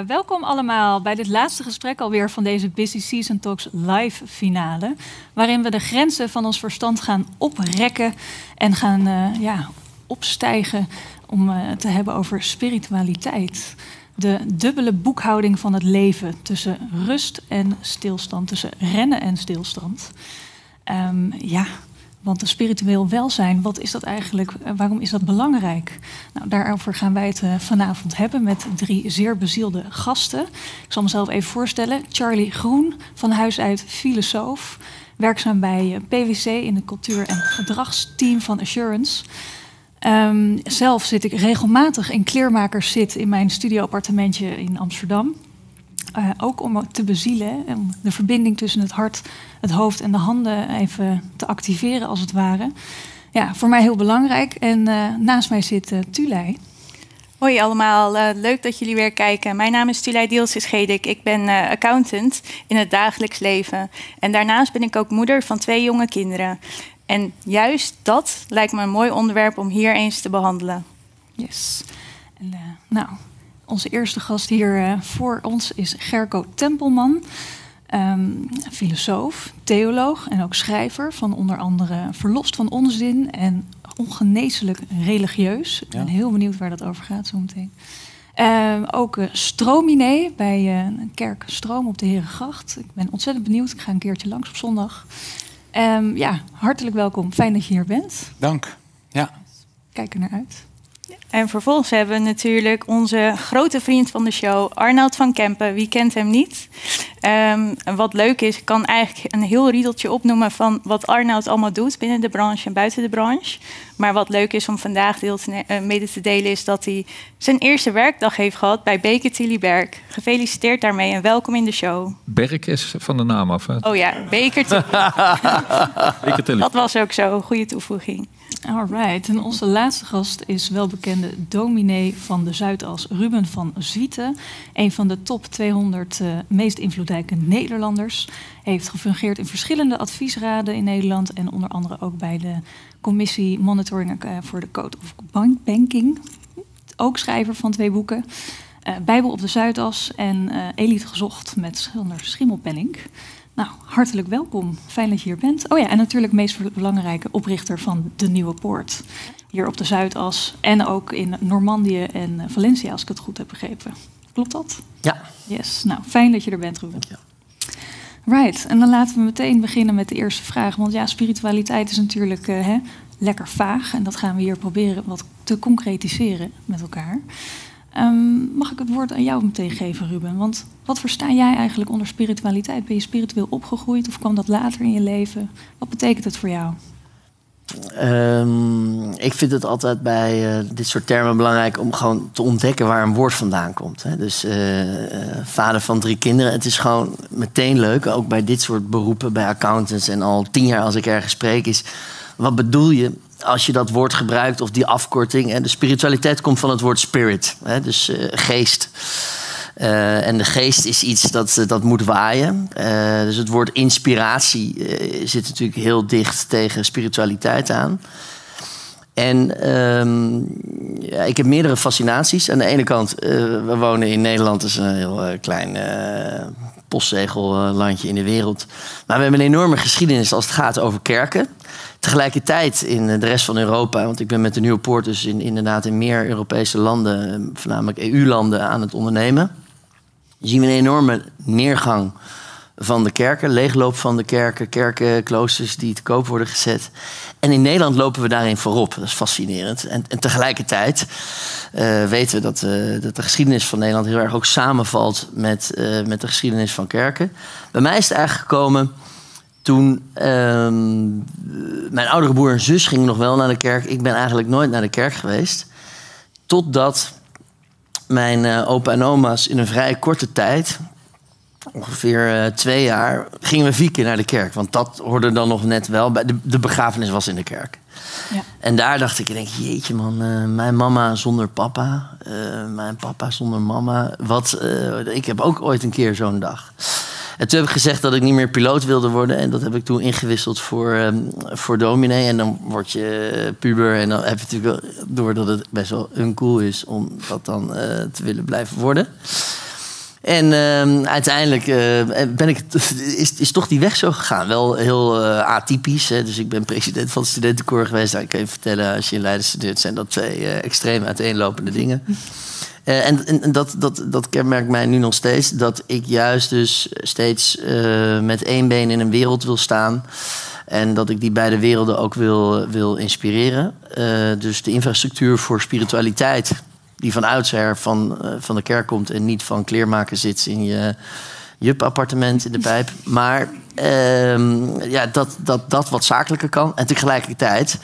Ja, welkom allemaal bij dit laatste gesprek alweer van deze Busy Season Talks live finale. Waarin we de grenzen van ons verstand gaan oprekken en gaan uh, ja, opstijgen om uh, te hebben over spiritualiteit. De dubbele boekhouding van het leven tussen rust en stilstand, tussen rennen en stilstand. Um, ja, want een spiritueel welzijn, wat is dat eigenlijk? Eh, waarom is dat belangrijk? Nou, daarover gaan wij het eh, vanavond hebben met drie zeer bezielde gasten. Ik zal mezelf even voorstellen. Charlie Groen, van huis uit filosoof. Werkzaam bij eh, PwC in het cultuur- en gedragsteam van Assurance. Um, zelf zit ik regelmatig in kleermakers zit in mijn studioappartementje in Amsterdam. Uh, ook om te bezielen, om de verbinding tussen het hart, het hoofd en de handen even te activeren, als het ware. Ja, voor mij heel belangrijk. En uh, naast mij zit uh, Tulei. Hoi allemaal, leuk dat jullie weer kijken. Mijn naam is Tulei Dielsis-Gedik. Ik ben accountant in het dagelijks leven. En daarnaast ben ik ook moeder van twee jonge kinderen. En juist dat lijkt me een mooi onderwerp om hier eens te behandelen. Yes. En, nou, onze eerste gast hier uh, voor ons is Gerco Tempelman. Um, filosoof, theoloog en ook schrijver van onder andere Verlost van Onzin en Ongeneeslijk Religieus. Ik ben heel benieuwd waar dat over gaat zo meteen. Uh, ook uh, strominee bij uh, kerk Stroom op de Herengracht. Ik ben ontzettend benieuwd. Ik ga een keertje langs op zondag. Um, ja, hartelijk welkom. Fijn dat je hier bent. Dank. Ja. Kijk er naar uit. En vervolgens hebben we natuurlijk onze grote vriend van de show, Arnoud van Kempen. Wie kent hem niet? Um, wat leuk is, ik kan eigenlijk een heel riedeltje opnoemen van wat Arnoud allemaal doet binnen de branche en buiten de branche. Maar wat leuk is om vandaag deel te uh, mede te delen, is dat hij zijn eerste werkdag heeft gehad bij Beker Tilly Berg. Gefeliciteerd daarmee en welkom in de show. Berk is van de naam af. Hè? Oh ja, Beker Tilly. Dat was ook zo, goede toevoeging. Alright, en onze laatste gast is welbekende dominee van de Zuidas, Ruben van Zwieten. Een van de top 200 uh, meest invloedrijke Nederlanders. Heeft gefungeerd in verschillende adviesraden in Nederland en onder andere ook bij de commissie Monitoring uh, voor de Code of Banking. Ook schrijver van twee boeken. Uh, Bijbel op de Zuidas en Elite gezocht met Schilder Schimmelpenning. Nou, hartelijk welkom. Fijn dat je hier bent. Oh ja, en natuurlijk meest belangrijke oprichter van de Nieuwe Poort. Hier op de Zuidas en ook in Normandië en Valencia, als ik het goed heb begrepen. Klopt dat? Ja. Yes, nou, fijn dat je er bent, Ruben. Ja. Right, en dan laten we meteen beginnen met de eerste vraag. Want ja, spiritualiteit is natuurlijk uh, hè, lekker vaag. En dat gaan we hier proberen wat te concretiseren met elkaar. Um, mag ik het woord aan jou meteen geven, Ruben? Want wat versta jij eigenlijk onder spiritualiteit? Ben je spiritueel opgegroeid of kwam dat later in je leven? Wat betekent het voor jou? Um, ik vind het altijd bij uh, dit soort termen belangrijk om gewoon te ontdekken waar een woord vandaan komt. Hè. Dus uh, vader van drie kinderen. Het is gewoon meteen leuk, ook bij dit soort beroepen, bij accountants en al tien jaar als ik ergens spreek, is wat bedoel je als je dat woord gebruikt of die afkorting. En de spiritualiteit komt van het woord spirit, hè, dus uh, geest. Uh, en de geest is iets dat, uh, dat moet waaien. Uh, dus het woord inspiratie zit natuurlijk heel dicht tegen spiritualiteit aan. En um, ja, ik heb meerdere fascinaties. Aan de ene kant, we wonen in Nederland, dat is een heel klein postzegellandje in de wereld. Maar we hebben een enorme geschiedenis als het gaat over kerken. Tegelijkertijd in de rest van Europa, want ik ben met de Nieuwe Poort dus in, inderdaad in meer Europese landen, voornamelijk EU-landen, aan het ondernemen. Zien we een enorme neergang van de kerken, leegloop van de kerken, kerken, kloosters die te koop worden gezet. En in Nederland lopen we daarin voorop. Dat is fascinerend. En, en tegelijkertijd uh, weten we dat, dat, de geschiedenis van Nederland heel erg ook samenvalt met, met de geschiedenis van kerken. Bij mij is het eigenlijk gekomen toen ehm, mijn oudere broer en zus gingen nog wel naar de kerk. Ik ben eigenlijk nooit naar de kerk geweest. Totdat mijn uh, opa en oma's in een vrij korte tijd, ongeveer uh, twee jaar, gingen we vier keer naar de kerk. Want dat hoorde dan nog net wel bij. De, de begrafenis was in de kerk. Ja. En daar dacht ik, ik denk, jeetje man, uh, mijn mama zonder papa, mijn papa zonder mama. Wat, ik heb ook ooit een keer zo'n dag. En toen heb ik gezegd dat ik niet meer piloot wilde worden. En dat heb ik toen ingewisseld voor, um, voor dominee. En dan word je puber. En dan heb je natuurlijk door dat het best wel uncool is om dat dan uh, te willen blijven worden. En ehm, uiteindelijk eh, ben ik, is, is toch die weg zo gegaan. Wel heel eh, atypisch. Hè? Dus ik ben president van het studentenkoor geweest. Nou, ik kan je vertellen, als je in Leiden studeert... zijn dat twee uh, extreem uiteenlopende dingen. En, en dat, dat, dat kenmerkt mij nu nog steeds. Dat ik juist dus steeds met één been in een wereld wil staan... En dat ik die beide werelden ook wil, wil inspireren. dus de infrastructuur voor spiritualiteit die van oudsher van, van de kerk komt en niet van kleermaken zit in je jup-appartement in de pijp. Maar uh, ja, dat, dat, dat wat zakelijker kan. En tegelijkertijd,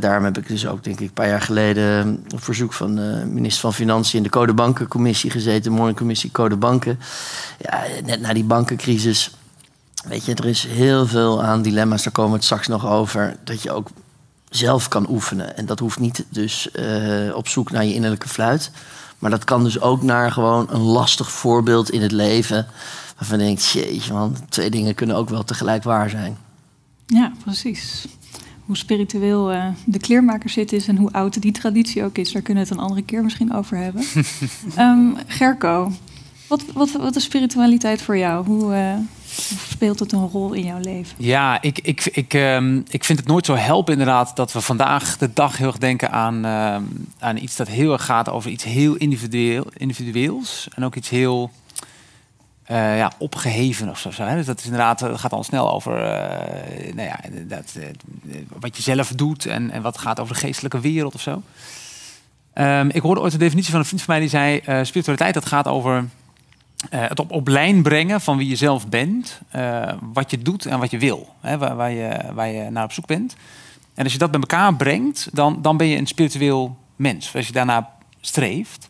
daarom heb ik dus ook, denk ik, een paar jaar geleden op verzoek van de minister van Financiën in de Code Bankencommissie gezeten, mooie commissie Code Banken. Ja, net na die bankencrisis. Weet je, er is heel veel aan dilemma's, daar komen we het straks nog over. Dat je ook zelf kan oefenen. En dat hoeft niet dus uh, op zoek naar je innerlijke fluit. Maar dat kan dus ook naar gewoon een lastig voorbeeld in het leven. Waarvan je denkt, jeetje man, twee dingen kunnen ook wel tegelijk waar zijn. Ja, precies. Hoe spiritueel uh, de kleermaker zit is en hoe oud die traditie ook is. Daar kunnen we het een andere keer misschien over hebben. um, Gerco, wat, wat, wat is spiritualiteit voor jou? Hoe, uh, speelt het een rol in jouw leven? Ja, ik, ik, ik, um, ik vind het nooit zo helpen inderdaad dat we vandaag de dag heel erg denken aan, um, aan iets dat heel erg gaat over iets heel individueel, individueels. En ook iets heel uh, ja, opgeheven of zo. Hè? Dus dat is inderdaad, dat gaat al snel over uh, nou ja, dat, uh, wat je zelf doet en, en wat gaat over de geestelijke wereld of zo. Um, ik hoorde ooit de definitie van een vriend van mij die zei: spiritualiteit dat gaat over het op, lijn brengen van wie je zelf bent, wat je doet en wat je wil, hè, waar, waar, je, waar je naar op zoek bent. En als je dat bij elkaar brengt, dan, dan ben je een spiritueel mens, als je daarna streeft.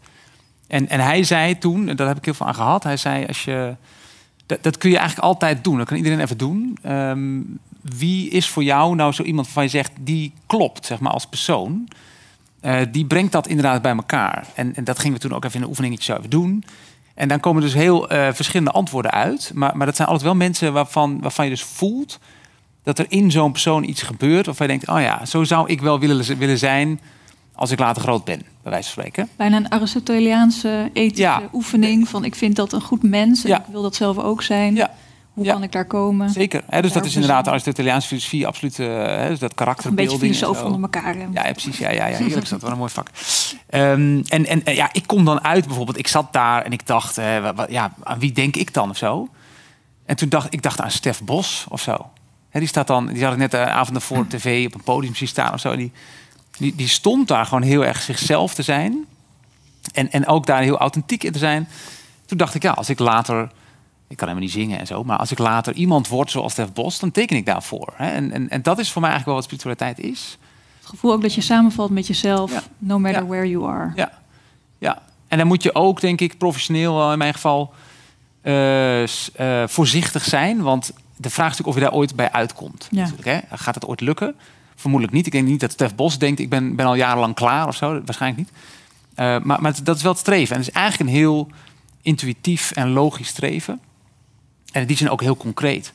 En, en hij zei toen, daar heb ik heel veel aan gehad, hij zei als je, dat, dat kun je eigenlijk altijd doen, dat kan iedereen even doen. Um, wie is voor jou nou zo iemand waarvan je zegt, die klopt, zeg maar, als persoon. Uh, die brengt dat inderdaad bij elkaar. En, en dat gingen we toen ook even in een oefeningetje zo even doen. En dan komen dus heel uh, verschillende antwoorden uit. Maar, maar dat zijn altijd wel mensen waarvan, waarvan je dus voelt dat er in zo'n persoon iets gebeurt. Waarvan je denkt, oh ja, zo zou ik wel willen, willen zijn als ik later groot ben, bij wijze van spreken. Bijna een Aristoteliaanse ethische ja. oefening van ik vind dat een goed mens en ja. ik wil dat zelf ook zijn. Ja. Hoe kan ik daar komen? Zeker. Hè, dus dat is inderdaad de Aristoteliaanse filosofie, absoluut. Hè, dus dat karakterbeelding. Een beetje filosoof onder elkaar. Ja, ja, precies. Ja, ja, ja, heerlijk is dat. Wel een mooi vak. Um, en, en ja, ik kom dan uit bijvoorbeeld. Ik zat daar en ik dacht, uh, wat, ja, aan wie denk ik dan of zo? En toen dacht ik dacht aan Stef Bos of zo. Hè, die staat dan, die had ik net de avond voor tv op een podium zien staan of zo. Die, die, die stond daar gewoon heel erg zichzelf te zijn. En, en ook daar heel authentiek in te zijn. Toen dacht ik, ja, als ik later ik kan helemaal niet zingen en zo. Maar als ik later iemand word zoals Stef Bos, dan teken ik daarvoor. Hè? En, en, en dat is voor mij eigenlijk wel wat spiritualiteit is. Het gevoel ook dat je samenvalt met jezelf, no matter where you are. Ja. ja, en dan moet je ook, denk ik, professioneel in mijn geval uh, uh, voorzichtig zijn. Want de vraag is natuurlijk of je daar ooit bij uitkomt. Ja. Hè? Gaat het ooit lukken? Vermoedelijk niet. Ik denk niet dat Stef Bos denkt, ik ben, ben al jarenlang klaar of zo. Waarschijnlijk niet. Uh, maar, maar dat is wel het streven. En het is eigenlijk een heel intuïtief en logisch streven. En die zin ook heel concreet.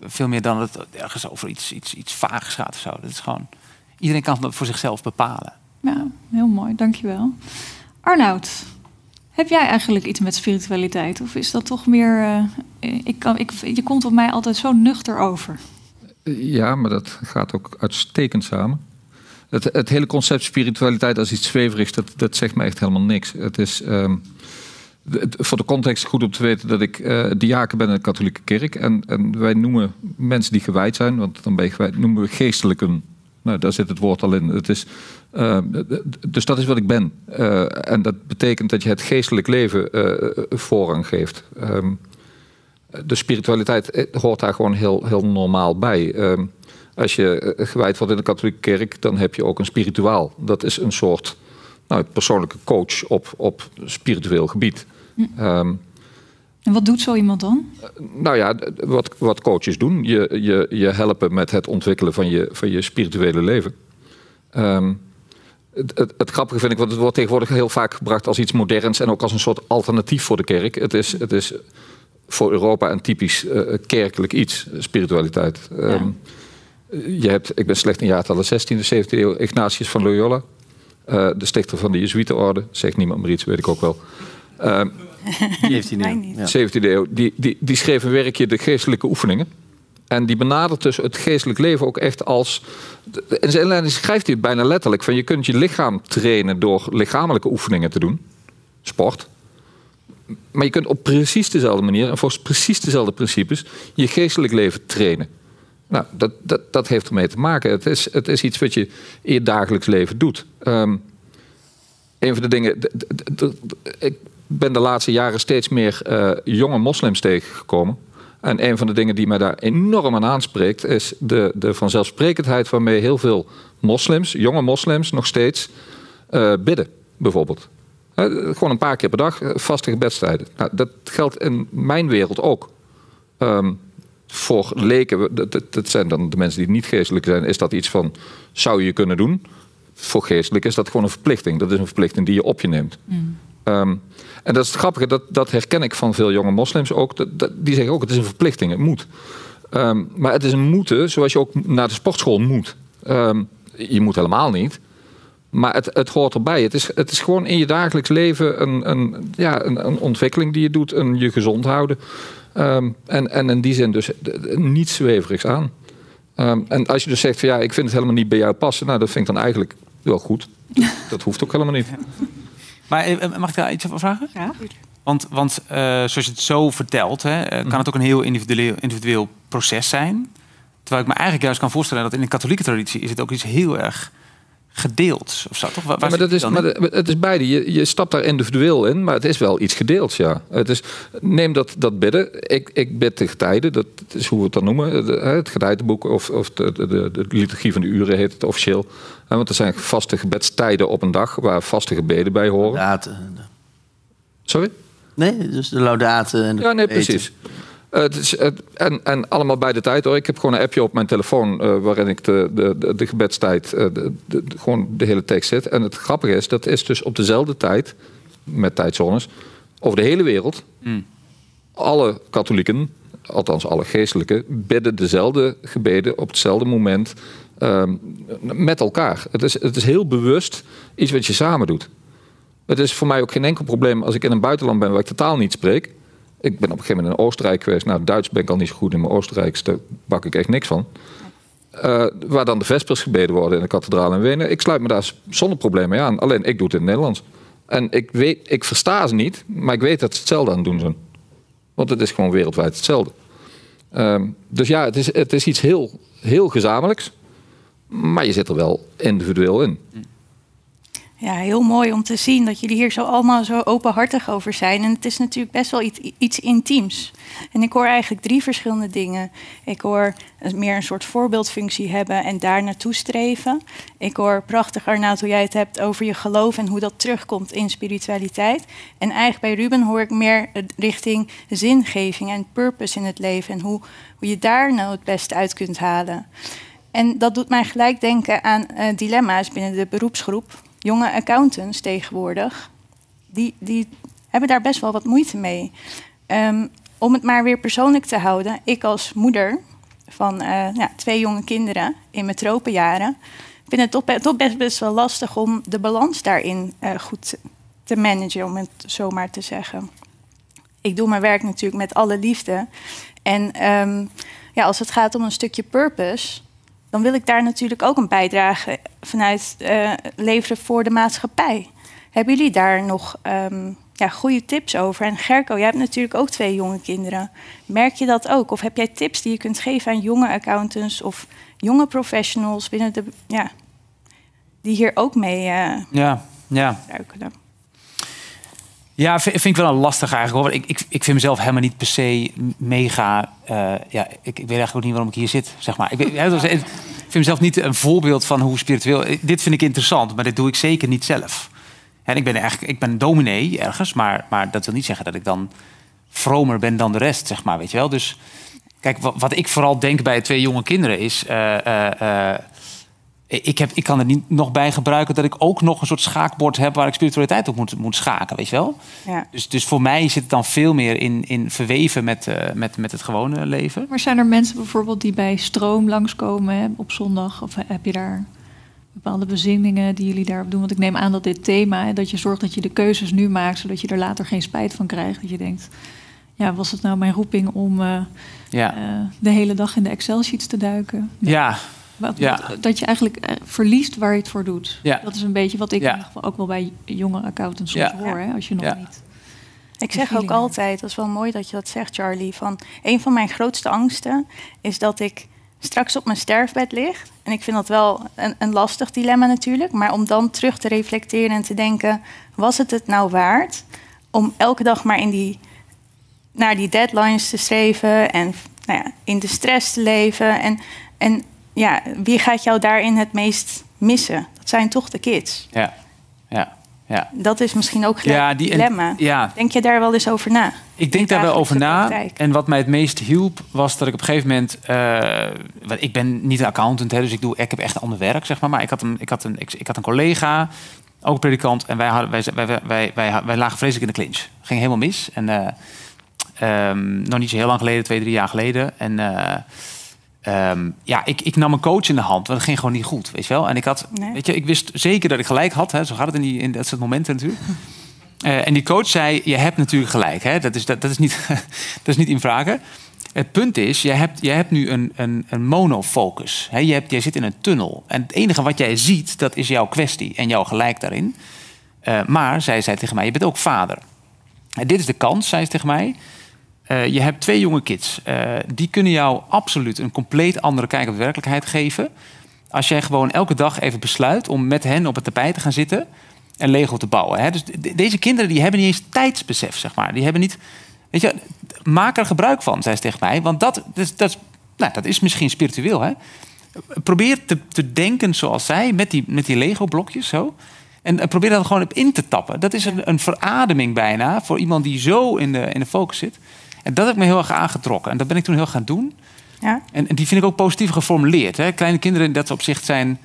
Veel meer dan het ergens over iets, iets, iets vaags gaat of zo. Dat is gewoon, iedereen kan het voor zichzelf bepalen. Ja, heel mooi, dankjewel. Arnoud, heb jij eigenlijk iets met spiritualiteit? Of is dat toch meer. Uh, ik kan, ik, je komt op mij altijd zo nuchter over. Ja, maar dat gaat ook uitstekend samen. Het, het hele concept spiritualiteit als iets zweverigs, dat, dat zegt me echt helemaal niks. Het is. Um, voor de context goed om te weten dat ik uh, diaken ben in de katholieke kerk. En, en wij noemen mensen die gewijd zijn, want dan ben je gewijd, noemen we geestelijken. Nou, daar zit het woord al in. Het is, uh, dus dat is wat ik ben. Uh, en dat betekent dat je het geestelijk leven voorrang geeft. Um, de spiritualiteit hoort daar gewoon heel, heel normaal bij. Um, als je gewijd wordt in de katholieke kerk, dan heb je ook een spirituaal. Dat is een soort nou, persoonlijke coach op, op spiritueel gebied. Um, en wat doet zo iemand dan? Nou ja, wat, wat coaches doen. Je, je, je helpen met het ontwikkelen van je, van je spirituele leven. Um, het, het, het, grappige vind ik, want het wordt tegenwoordig heel vaak gebracht als iets moderns en ook als een soort alternatief voor de kerk. Het is, het is voor Europa een typisch uh, kerkelijk iets, spiritualiteit. Ja. Um, je hebt, ik ben slecht in jaartallen 16e, 17e eeuw, Ignatius van Loyola. Uh, de stichter van de Jezuïetenorde. Zegt niemand maar iets, weet ik ook wel. Uh, 17e Mij eeuw. niet. Ja. 17e eeuw, die, die, die schreef een werkje De Geestelijke Oefeningen. En die benadert dus het geestelijk leven ook echt als... In zijn inleiding schrijft hij het bijna letterlijk. Van je kunt je lichaam trainen door lichamelijke oefeningen te doen. Sport. Maar je kunt op precies dezelfde manier... en volgens precies dezelfde principes... je geestelijk leven trainen. Nou, dat, dat, dat heeft ermee te maken. Het is, het is iets wat je in je dagelijks leven doet. Ehm, een van de dingen. Ik ben de laatste jaren steeds meer eh, jonge moslims tegengekomen. En een van de dingen die mij daar enorm aan aanspreekt, is de, de vanzelfsprekendheid waarmee heel veel moslims, jonge moslims, nog steeds eh, bidden, bijvoorbeeld. Eh, gewoon een paar keer per dag, eh, vaste gebedstijden. Nou, dat geldt in mijn wereld ook. Ehm, voor leken, dat, dat, dat zijn dan de mensen die niet geestelijk zijn, is dat iets van zou je kunnen doen. Voor geestelijk is dat gewoon een verplichting. Dat is een verplichting die je op je neemt. Ehm, en dat is het grappige, dat, dat herken ik van veel jonge moslims ook. Dat, dat- die zeggen ook, het is een verplichting, het moet. Ehm, maar het is een moeten zoals je ook naar de sportschool moet. Je moet helemaal niet. Maar het, het hoort erbij. Het is, het is gewoon in je dagelijks leven een, een, ja, een, een ontwikkeling die je doet. Een je gezond houden. Ehm, en, en in die zin dus eh, niets zweverigs aan. Ehm, en als je dus zegt van ja, ik vind het helemaal niet bij jou passen. Nou, dat vind ik dan eigenlijk wel goed. Dat hoeft ook helemaal niet. Maar eh, mag ik daar iets over vragen? Ja. Want, want eh, zoals je het zo vertelt, hè, eh, kan het ook een heel individueel, individueel proces zijn. Terwijl ik me eigenlijk juist kan voorstellen dat in de katholieke traditie is het ook iets heel erg gedeeld. Of zo, toch? Waar, waar Ja, maar dat is, het maar het is beide. Je, je stapt daar individueel in, maar het is wel iets gedeelds, ja. Het is, neem dat, dat bidden. Ik, ik bid de getijden, dat is hoe we het dan noemen. De- het getijdenboek of, of de, de, de, liturgie van de uren heet het officieel. Want er zijn vaste gebedstijden op een dag waar vaste gebeden bij horen. Laudaten. Sorry? Nee, dus de laudaten en de Ja, nee, precies. Het is, het- en, en allemaal bij de tijd hoor. Ik heb gewoon een appje op mijn telefoon eh, waarin ik de, de, de, de gebedstijd, eh, de, de- de- gewoon de hele tekst zet. En het grappige is, dat is dus op dezelfde tijd, met tijdzones, over de hele wereld. Hmm. Alle katholieken, althans alle geestelijken, bidden dezelfde gebeden op hetzelfde moment ehm, met elkaar. Het is, het is heel bewust iets wat je samen doet. Het is voor mij ook geen enkel probleem als ik in een buitenland ben waar ik totaal niet spreek. Ik ben op een gegeven moment in Oostenrijk geweest. Nou, Duits ben ik al niet zo goed in, maar Oostenrijks, daar bak ik echt niks van. Eh, waar dan de vespers gebeden worden in de kathedraal in Wenen. Ik sluit me daar zonder probleem mee aan. Alleen, ik doe het in het Nederlands. En ik, weet, ik versta ze niet, maar ik weet dat ze hetzelfde aan het doen zijn. Want het is gewoon wereldwijd hetzelfde. Ehm, dus ja, het is, het is iets heel, heel gezamenlijks. Maar je zit er wel individueel in. Ja, heel mooi om te zien dat jullie hier zo allemaal zo openhartig over zijn. En het is natuurlijk best wel iets, iets intiems. En ik hoor eigenlijk drie verschillende dingen. Ik hoor meer een soort voorbeeldfunctie hebben en daar naartoe streven. Ik hoor prachtig, Arnoud, hoe jij het hebt over je geloof en hoe dat terugkomt in spiritualiteit. En eigenlijk bij Ruben hoor ik meer richting zingeving en purpose in het leven. En hoe, hoe je daar nou het beste uit kunt halen. En dat doet mij gelijk denken aan eh, dilemma's binnen de beroepsgroep. Jonge accountants tegenwoordig, die, die hebben daar best wel wat moeite mee. Ehm, om het maar weer persoonlijk te houden, ik als moeder van eh, ja, twee jonge kinderen in mijn tropenjaren, vind het toch, be- toch best, best wel lastig om de balans daarin eh, goed te- te managen, om het zo maar te zeggen. Ik doe mijn werk natuurlijk met alle liefde. En ehm, ja, als het gaat om een stukje purpose, dan wil ik daar natuurlijk ook een bijdrage vanuit eh, leveren voor de maatschappij. Hebben jullie daar nog ehm, ja, goede tips over? En Gerco, jij hebt natuurlijk ook twee jonge kinderen. Merk je dat ook? Of heb jij tips die je kunt geven aan jonge accountants of jonge professionals binnen de, ja, die hier ook mee eh Ja, ja. ruikelen? Ja, vind, vind ik wel een lastig eigenlijk hoor. Ik, ik, ik vind mezelf helemaal niet per se mega. eh, ja, ik, ik weet eigenlijk ook niet waarom ik hier zit, zeg maar. Ik, ik vind mezelf niet een voorbeeld van hoe spiritueel. Dit vind ik interessant, maar dit doe ik zeker niet zelf. En ik ben eigenlijk, ik ben dominee ergens, maar, maar dat wil niet zeggen dat ik dan vromer ben dan de rest, zeg maar, weet je wel. Dus kijk, wat, wat ik vooral denk bij twee jonge kinderen is. eh, eh, eh, ik, heb, ik kan er niet nog bij gebruiken dat ik ook nog een soort schaakbord heb waar ik spiritualiteit op moet, moet schaken, weet je wel? Ja. Dus, dus voor mij zit het dan veel meer in, in verweven met, eh, met, met het gewone leven. Maar zijn er mensen bijvoorbeeld die bij stroom langskomen hè, op zondag? Of heb je daar bepaalde bezinningen die jullie daarop doen? Want ik neem aan dat dit thema, hè, dat je zorgt dat je de keuzes nu maakt, zodat je er later geen spijt van krijgt. Dat je denkt, ja, was het nou mijn roeping om eh, Ja. eh, de hele dag in de Excel-sheets te duiken? ja, Wat- Ja. wat- dat je eigenlijk eh, verliest waar je het voor doet. Ja. Dat is een beetje wat ik Ja. in ieder geval ook wel bij jonge accountants soms Ja. hoor. Hè, als je nog Ja. niet... Ik zeg ook altijd, dat is wel mooi dat je dat zegt, Charlie. Van een van mijn grootste angsten is dat ik straks op mijn sterfbed lig. En ik vind dat wel een, een lastig dilemma natuurlijk. Maar om dan terug te reflecteren en te denken: was het het nou waard om elke dag maar in die, naar die deadlines te streven en nou ja, in de stress te leven? En, en ja, wie gaat jou daarin het meest missen? Dat zijn toch de kids. ja, ja, ja. Dat is misschien ook gelijk Ja, een die- dilemma. ja. Denk je daar wel eens over na? Ik denk daar wel over na. praktijk. En wat mij het meest hielp, was dat ik op een gegeven moment. want ik ben niet een accountant, hè, dus ik, doe, ik heb echt ander werk, zeg maar. Maar ik had een, ik had een, ik, ik had een collega, ook predikant. En wij, hadden, wij, wij, wij, wij, wij, wij lagen vreselijk in de clinch. Ging helemaal mis. En eh, ehm, nog niet zo heel lang geleden, twee, drie jaar geleden. En eh, ehm, ja, ik, ik nam een coach in de hand, want het ging gewoon niet goed, weet je wel. En ik had, Nee. weet je, ik wist zeker dat ik gelijk had. Hè, zo gaat het in, die, in dat soort momenten natuurlijk. Eh, en die coach zei: Je hebt natuurlijk gelijk. Hè? Dat, is, dat, dat, is niet, dat is niet in vragen. Het punt is: je hebt, je hebt nu een, een, een monofocus. Hè? Je hebt, jij zit in een tunnel. En het enige wat jij ziet, dat is jouw kwestie en jouw gelijk daarin. Eh, maar, zij zei tegen mij: Je bent ook vader. En dit is de kans, zei ze tegen mij. Eh, je hebt twee jonge kids. Eh, die kunnen jou absoluut een compleet andere kijk op de werkelijkheid geven. Als jij gewoon elke dag even besluit om met hen op het tapijt te gaan zitten en Lego te bouwen. Hè? Dus de- deze kinderen die hebben niet eens tijdsbesef, zeg maar. Die hebben niet. Weet je, maak er gebruik van, zei ze mij. Want dat, dat, nou, dat is misschien spiritueel. Hè? Probeer te, te denken zoals zij, met die, met die Lego-blokjes zo. En, en probeer dat gewoon op in te tappen. Dat is een, een verademing bijna voor iemand die zo in de, in de focus zit. En dat heb ik me heel erg aangetrokken. En dat ben ik toen heel gaan doen. Ja? En, en die vind ik ook positief geformuleerd. Hè? Kleine kinderen in dat opzicht zijn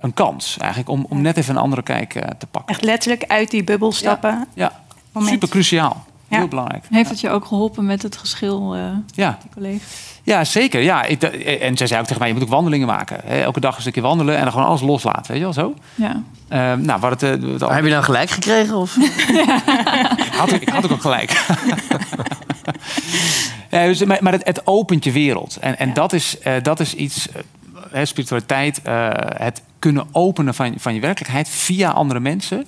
een kans eigenlijk om, om net even een andere kijk eh, te pakken. Echt letterlijk uit die bubbel stappen. Ja, Moment. super cruciaal. Ja. Heel belangrijk. Heeft het je ook geholpen met het geschil, eh Ja, die collega? ja zeker. Ja, ik, eh, en zij zei ook tegen mij, je moet ook wandelingen maken. Hè? Elke dag een stukje wandelen en dan gewoon alles loslaten. Weet je wel zo? Ja. Eh, nou, wat het, eh, heb je nou gelijk gekregen? Of? had, ik ik had ook, ook gelijk. ja, dus, maar maar het, het opent je wereld. En, en dat, is, eh, dat is iets, eh, hè, spiritualiteit, eh, het kunnen openen van, van je werkelijkheid via andere mensen.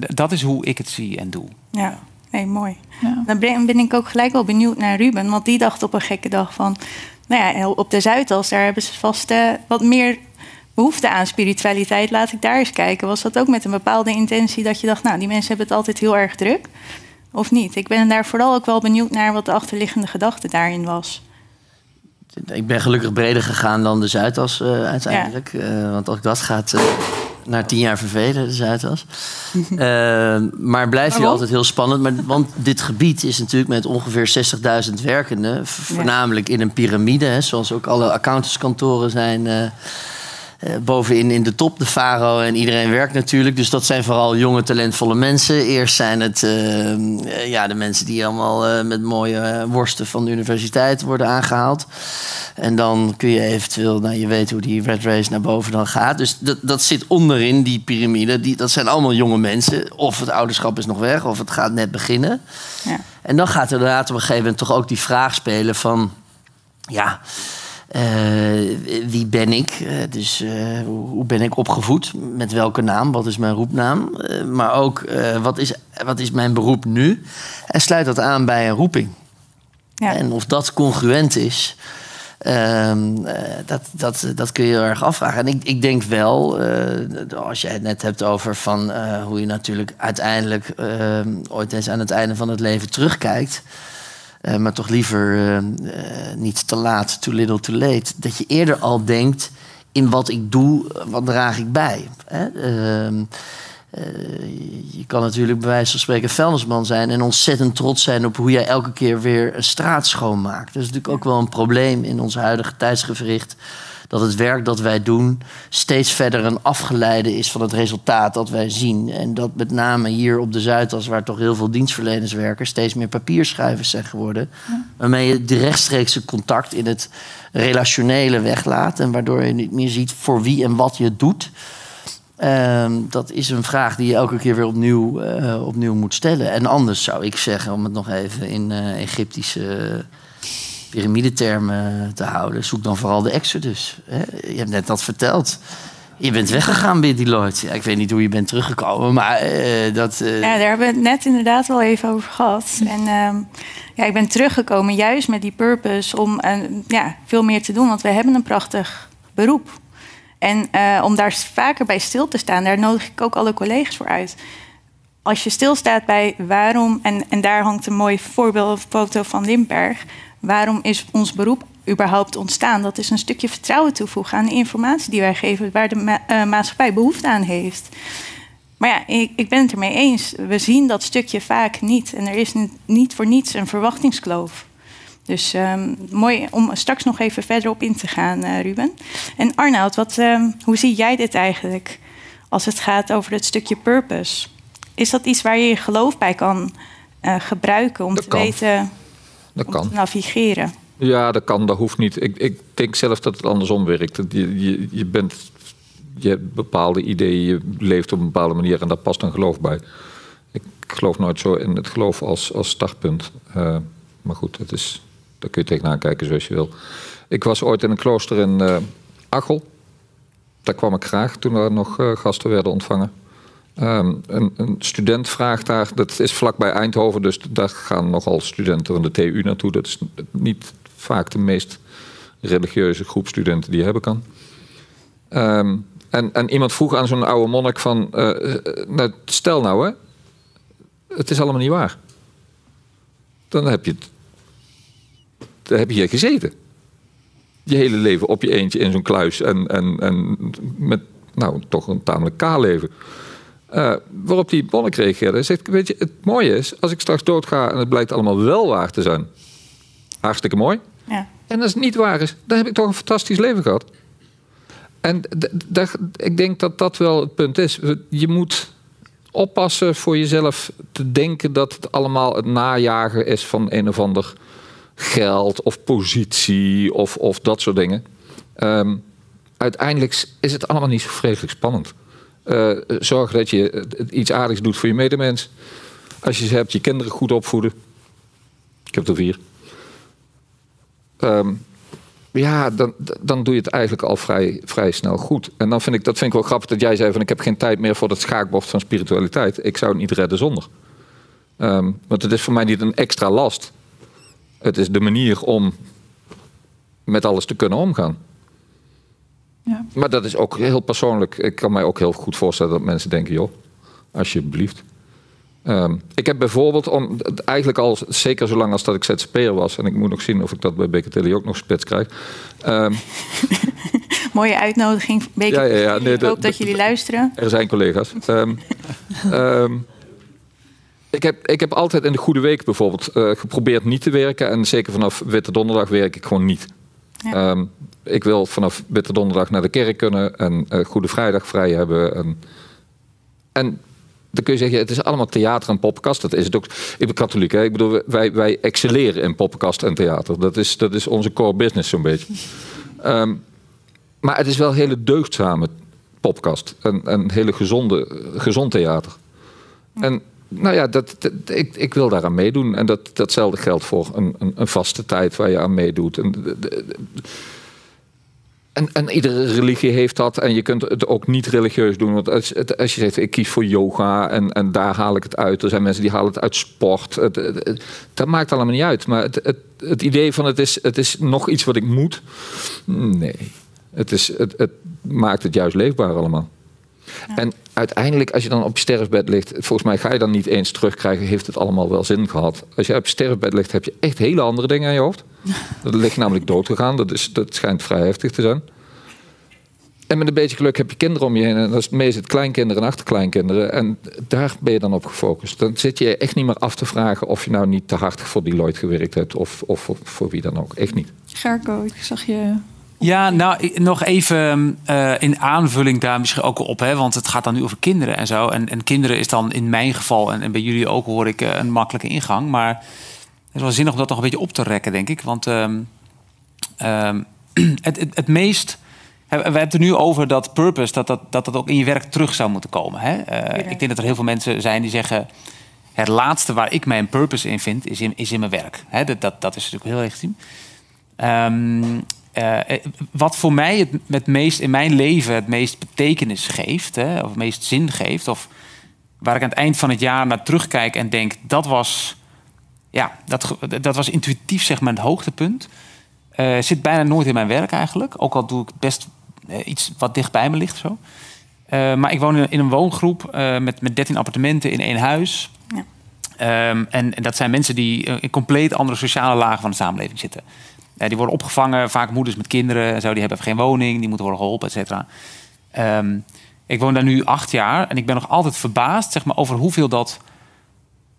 D- Dat is hoe ik het zie en doe. Ja, nee, mooi. Ja. Dan ben, ben ik ook gelijk wel benieuwd naar Ruben. Want die dacht op een gekke dag van... Nou ja, op de Zuidas, daar hebben ze vast eh, wat meer behoefte aan spiritualiteit. Laat ik daar eens kijken. Was dat ook met een bepaalde intentie dat je dacht... nou, die mensen hebben het altijd heel erg druk? Of niet? Ik ben daar vooral ook wel benieuwd naar wat de achterliggende gedachte daarin was. Ik ben gelukkig breder gegaan dan de Zuidas eh, uiteindelijk. Eh, want ook dat gaat naar tien jaar vervelen, de Zuidas. Eh, maar blijft hier altijd heel spannend. Maar, want dit gebied is natuurlijk met ongeveer 60.000 werkenden... voornamelijk in een piramide, zoals ook alle accountantskantoren zijn... eh, bovenin in de top, de Faro en iedereen werkt natuurlijk. Dus dat zijn vooral jonge, talentvolle mensen. Eerst zijn het eh, eh, ja, de mensen die allemaal eh, met mooie eh, worsten van de universiteit worden aangehaald. En dan kun je eventueel, nou, je weet hoe die red race naar boven dan gaat. Dus dat, dat zit onderin, die piramide. Die, dat zijn allemaal jonge mensen. Of het ouderschap is nog weg, of het gaat net beginnen. Ja. En dan gaat er inderdaad op een gegeven moment toch ook die vraag spelen van... Ja, eh, wie ben ik? Eh, dus eh, hoe, ben ik opgevoed? Met welke naam? Wat is mijn roepnaam? Eh, maar ook, eh, wat, is, wat is mijn beroep nu? En sluit dat aan bij een roeping. Ja. En of dat congruent is, ehm, eh, dat, dat, dat kun je heel erg afvragen. En ik, ik denk wel, eh, als je het net hebt over van, eh, hoe je natuurlijk uiteindelijk ehm, ooit eens aan het einde van het leven terugkijkt. Eh, maar toch liever eh, eh, niet te laat, too little, too late. Dat je eerder al denkt in wat ik doe, wat draag ik bij. Hè? Ehm, eh, je kan natuurlijk bij wijze van spreken vuilnisman zijn en ontzettend trots zijn op hoe jij elke keer weer een straat schoonmaakt. Dat is natuurlijk ook wel een probleem in ons huidige tijdsgevricht. Dat het werk dat wij doen steeds verder een afgeleide is van het resultaat dat wij zien. En dat met name hier op de Zuidas, waar toch heel veel dienstverleners werken, steeds meer papierschrijvers zijn geworden. Waarmee je de rechtstreekse contact in het relationele weglaat. En waardoor je niet meer ziet voor wie en wat je doet. Ehm, dat is een vraag die je elke keer weer opnieuw, eh, opnieuw moet stellen. En anders zou ik zeggen, om het nog even in uh, Egyptische piramidetermen te houden, zoek dan vooral de Exodus. Hè? Je hebt net dat verteld. Je bent weggegaan bij Deloitte. Ja, ik weet niet hoe je bent teruggekomen, maar uh, dat... Ja, daar hebben we het net inderdaad wel even over gehad. En uh, ja, ik ben teruggekomen juist met die purpose om ja, veel meer te doen. Want we hebben een prachtig beroep. En om daar vaker bij stil te staan, daar nodig ik ook alle collega's voor uit. Als je stilstaat bij waarom, en, en daar hangt een mooi voorbeeld foto van Limberg. Waarom is ons beroep überhaupt ontstaan? Dat is een stukje vertrouwen toevoegen aan de informatie die wij geven, waar de ma uh, maatschappij behoefte aan heeft. Maar ja, ik, ik, ben het ermee eens. We zien dat stukje vaak niet. En er is niet voor niets een verwachtingskloof. Dus um, mooi om straks nog even verder op in te gaan, uh, Ruben. En Arnoud, wat, um, hoe zie jij dit eigenlijk als het gaat over het stukje purpose? Is dat iets waar je je geloof bij kan uh, gebruiken om dat te kan. weten, Dat om kan. te navigeren? Ja, dat kan, dat hoeft niet. Ik, ik denk zelf dat het andersom werkt. Dat Je, je, je, bent, je hebt bepaalde ideeën, je leeft op een bepaalde manier en daar past een geloof bij. Ik geloof nooit zo in het geloof als, als startpunt. Uh, maar goed, het is, daar kun je tegenaan kijken zoals je wil. Ik was ooit in een klooster in uh, Achel. Daar kwam ik graag toen er nog uh, gasten werden ontvangen. Um, een, student vraagt daar, dat is vlakbij Eindhoven, dus daar gaan nogal studenten van de TU naartoe. Dat is niet vaak de meest religieuze groep studenten die je hebben kan. Um, en, en, iemand vroeg aan zo'n oude monnik van, uh, nou, stel nou hè, het is allemaal niet waar. Dan heb je dan heb je hier gezeten. Je hele leven op je eentje in zo'n kluis en, en, en met nou, toch een tamelijk kaal leven. Uh, waarop die monnik reageerde. Hij zegt, weet je, het mooie is, als ik straks doodga en het blijkt allemaal wel waar te zijn. Hartstikke mooi. Ja. En als het niet waar is, dan heb ik toch een fantastisch leven gehad. En ik denk dat dat wel het punt is. Je moet oppassen voor jezelf te denken dat het allemaal het najagen is van een of ander geld of positie of, of dat soort dingen. Um, uiteindelijk is het allemaal niet zo vreselijk spannend. Uh, zorg dat je iets aardigs doet voor je medemens. Als je ze hebt, je kinderen goed opvoeden. Ik heb er vier. Um, ja, dan, dan doe je het eigenlijk al vrij, vrij snel goed. En dan vind ik, dat vind ik wel grappig dat jij zei van... ik heb geen tijd meer voor dat schaakbord van spiritualiteit. Ik zou het niet redden zonder. Um, want het is voor mij niet een extra last. Het is de manier om met alles te kunnen omgaan. Ja. Maar dat is ook heel persoonlijk. Ik kan mij ook heel goed voorstellen dat mensen denken: joh, alsjeblieft. Um, ik heb bijvoorbeeld, om, eigenlijk al zeker zolang als dat ik ZZP'er was... en ik moet nog zien of ik dat bij Becatelli ook nog spits krijg... Um, Mooie uitnodiging, Beker. Ja, ja, ja. Nee, ik hoop dat jullie luisteren. Er zijn collega's. Um, ik, heb, ik heb altijd in de Goede Week bijvoorbeeld uh, geprobeerd niet te werken... en zeker vanaf Witte Donderdag werk ik gewoon niet. Ja. Um, ik wil vanaf Witte Donderdag naar de kerk kunnen en uh, Goede Vrijdag vrij hebben. En, en dan kun je zeggen, het is allemaal theater en poppenkast. Dat is het ook. Ik ben katholiek, hè? Ik bedoel, wij, wij excelleren in poppenkast en theater. Dat is, dat is onze core business zo'n beetje. Um, maar het is wel hele deugdzame poppenkast. En, en hele gezonde, gezond theater. En nou ja, dat, dat, ik, ik wil daaraan meedoen. En dat, datzelfde geldt voor een, een, een vaste tijd waar je aan meedoet. En, de, de, en, en, iedere religie heeft dat. En je kunt het ook niet religieus doen. Want als, als je zegt, ik kies voor yoga en, en daar haal ik het uit. Er zijn mensen die halen het uit sport. Het, het, het, dat maakt allemaal niet uit. Maar het, het, idee van het is, het is nog iets wat ik moet. Nee. Het, is, het, het maakt het juist leefbaar allemaal. Ja. En uiteindelijk, als je dan op je sterfbed ligt, volgens mij ga je dan niet eens terugkrijgen, heeft het allemaal wel zin gehad. Als je op je sterfbed ligt, heb je echt hele andere dingen aan je hoofd. Dat ligt namelijk dood gegaan, dat, is, dat schijnt vrij heftig te zijn. En met een beetje geluk heb je kinderen om je heen. En dat is meestal kleinkinderen en achterkleinkinderen. En daar ben je dan op gefocust. Dan zit je echt niet meer af te vragen of je nou niet te hard voor Deloitte gewerkt hebt. Of, of voor, voor wie dan ook. Echt niet. Gerco, ik zag je ja, nou, nog even uh, in aanvulling daar misschien ook op. Hè, want het gaat dan nu over kinderen en zo. En, en kinderen is dan in mijn geval, en, en bij jullie ook hoor ik, uh, een makkelijke ingang. Maar is wel zinnig om dat nog een beetje op te rekken, denk ik. Want um, um, het, het, het, meest... We hebben het er nu over dat purpose, dat dat, dat, dat ook in je werk terug zou moeten komen. Hè? Uh, ik denk dat er heel veel mensen zijn die zeggen... het laatste waar ik mijn purpose in vind, is in, is in mijn werk. Hè? Dat, dat, dat is natuurlijk heel legitiem. Um, uh, wat voor mij het, het meest in mijn leven het meest betekenis geeft, hè, of het meest zin geeft, of waar ik aan het eind van het jaar naar terugkijk en denk dat was, ja, dat, dat was intuïtief zeg maar het hoogtepunt. Uh, zit bijna nooit in mijn werk eigenlijk, ook al doe ik best uh, iets wat dicht bij me ligt zo. maar ik woon in een woongroep met, met 13 appartementen in één huis. Ja. Um, en, en, dat zijn mensen die in compleet andere sociale lagen van de samenleving zitten. Die worden opgevangen, vaak moeders met kinderen. Zo, die hebben geen woning, die moeten worden geholpen, et cetera. Um, ik woon daar nu acht jaar en ik ben nog altijd verbaasd zeg maar, over hoeveel dat,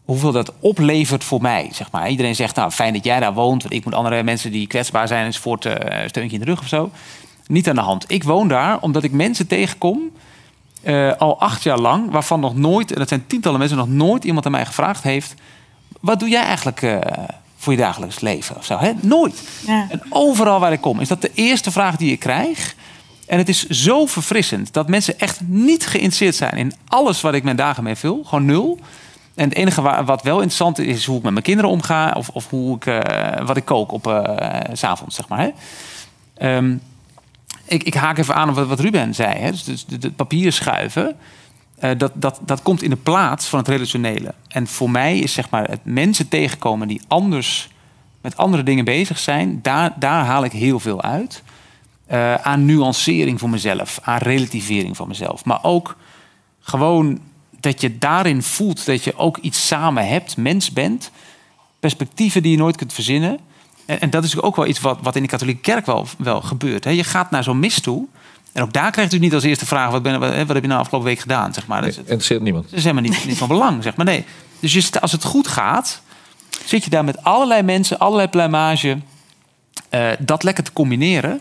hoeveel dat oplevert voor mij. Zeg maar. Iedereen zegt, nou fijn dat jij daar woont, want ik moet andere mensen die kwetsbaar zijn enzovoort uh, een steuntje in de rug of zo. Niet aan de hand. Ik woon daar omdat ik mensen tegenkom, uh, al acht jaar lang, waarvan nog nooit, en dat zijn tientallen mensen, nog nooit iemand aan mij gevraagd heeft: wat doe jij eigenlijk? Uh, voor je dagelijks leven of zo. Hè? Nooit. Ja. En overal waar ik kom is dat de eerste vraag die ik krijg. En het is zo verfrissend dat mensen echt niet geïnteresseerd zijn in alles wat ik mijn dagen mee vul. Gewoon nul. En het enige wat wel interessant is, is hoe ik met mijn kinderen omga. Of, of hoe ik, uh, wat ik kook op uh, zeg maar. Hè? Um, ik, ik, haak even aan op wat, Ruben zei. Hè? Dus, dus papieren schuiven. Uh, dat, dat, dat komt in de plaats van het relationele. En voor mij is zeg maar het mensen tegenkomen die anders met andere dingen bezig zijn, daar, daar haal ik heel veel uit. Aan nuancering voor mezelf, aan relativering van mezelf. Maar ook gewoon dat je daarin voelt dat je ook iets samen hebt, mens bent, perspectieven die je nooit kunt verzinnen. En, en dat is ook wel iets wat, wat in de katholieke kerk wel, wel gebeurt. Hè. Je gaat naar zo'n mis toe en ook daar krijgt u niet als eerste vraag: wat, ben, wat, wat heb je nou afgelopen week gedaan? Zeg maar. Nee, dat interesseert niemand. Dat is helemaal niet, niet van belang. Zeg maar. nee. Dus je, als het goed gaat, zit je daar met allerlei mensen, allerlei pluimage, uh, dat lekker te combineren.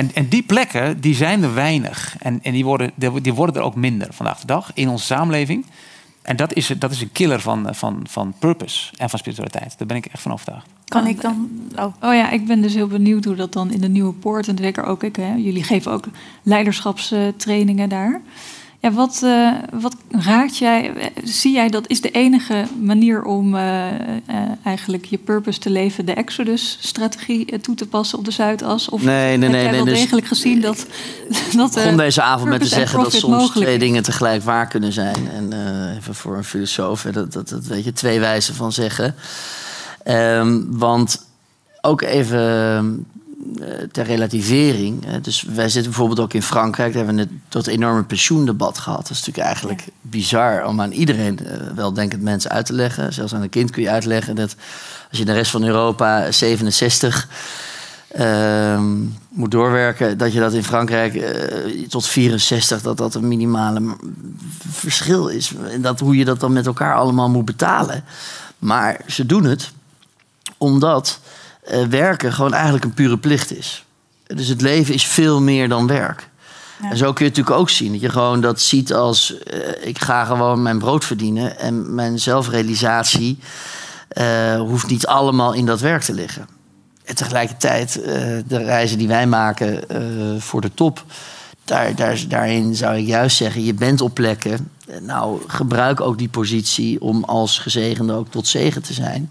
En, en die plekken, die zijn er weinig. En, en die, worden, die worden er ook minder vandaag de dag in onze samenleving. En dat is, dat is een killer van, van, van purpose en van spiritualiteit. Daar ben ik echt van overtuigd. Kan ik dan? Oh. oh ja, ik ben dus heel benieuwd hoe dat dan in de nieuwe poort en zeker ook ik. Hè, jullie geven ook leiderschapstrainingen daar. Ja, wat, uh, wat raakt jij? Zie jij dat is de enige manier om uh, uh, eigenlijk je purpose te leven, de Exodus-strategie toe te passen op de Zuidas? Of nee, nee, heb nee, jij nee, wel dus degelijk gezien dat. dat begon deze avond met te zeggen dat soms twee is? dingen tegelijk waar kunnen zijn. En eh, even voor een filosoof, dat, dat, dat weet je, twee wijzen van zeggen. Ehm, want ook even eh, ter relativering. Hè, dus wij zitten bijvoorbeeld ook in Frankrijk. Daar hebben we net dat enorme pensioendebat gehad. Dat is natuurlijk eigenlijk bizar om aan iedereen, eh, weldenkend mensen, uit te leggen. Zelfs aan een kind kun je uitleggen dat als je in de rest van Europa 67 ehm, moet doorwerken, dat je dat in Frankrijk eh, tot 64 dat dat een minimale verschil is. En dat hoe je dat dan met elkaar allemaal moet betalen. Maar ze doen het omdat eh, werken gewoon eigenlijk een pure plicht is. Dus het leven is veel meer dan werk. Ja. En zo kun je het natuurlijk ook zien. Dat je gewoon dat ziet als... eh, ik ga gewoon mijn brood verdienen... en mijn zelfrealisatie eh, hoeft niet allemaal in dat werk te liggen. En tegelijkertijd, de reizen die wij maken voor de top... Daar, daar, daarin zou ik juist zeggen, je bent op plekken... nou, gebruik ook die positie om als gezegende ook tot zegen te zijn...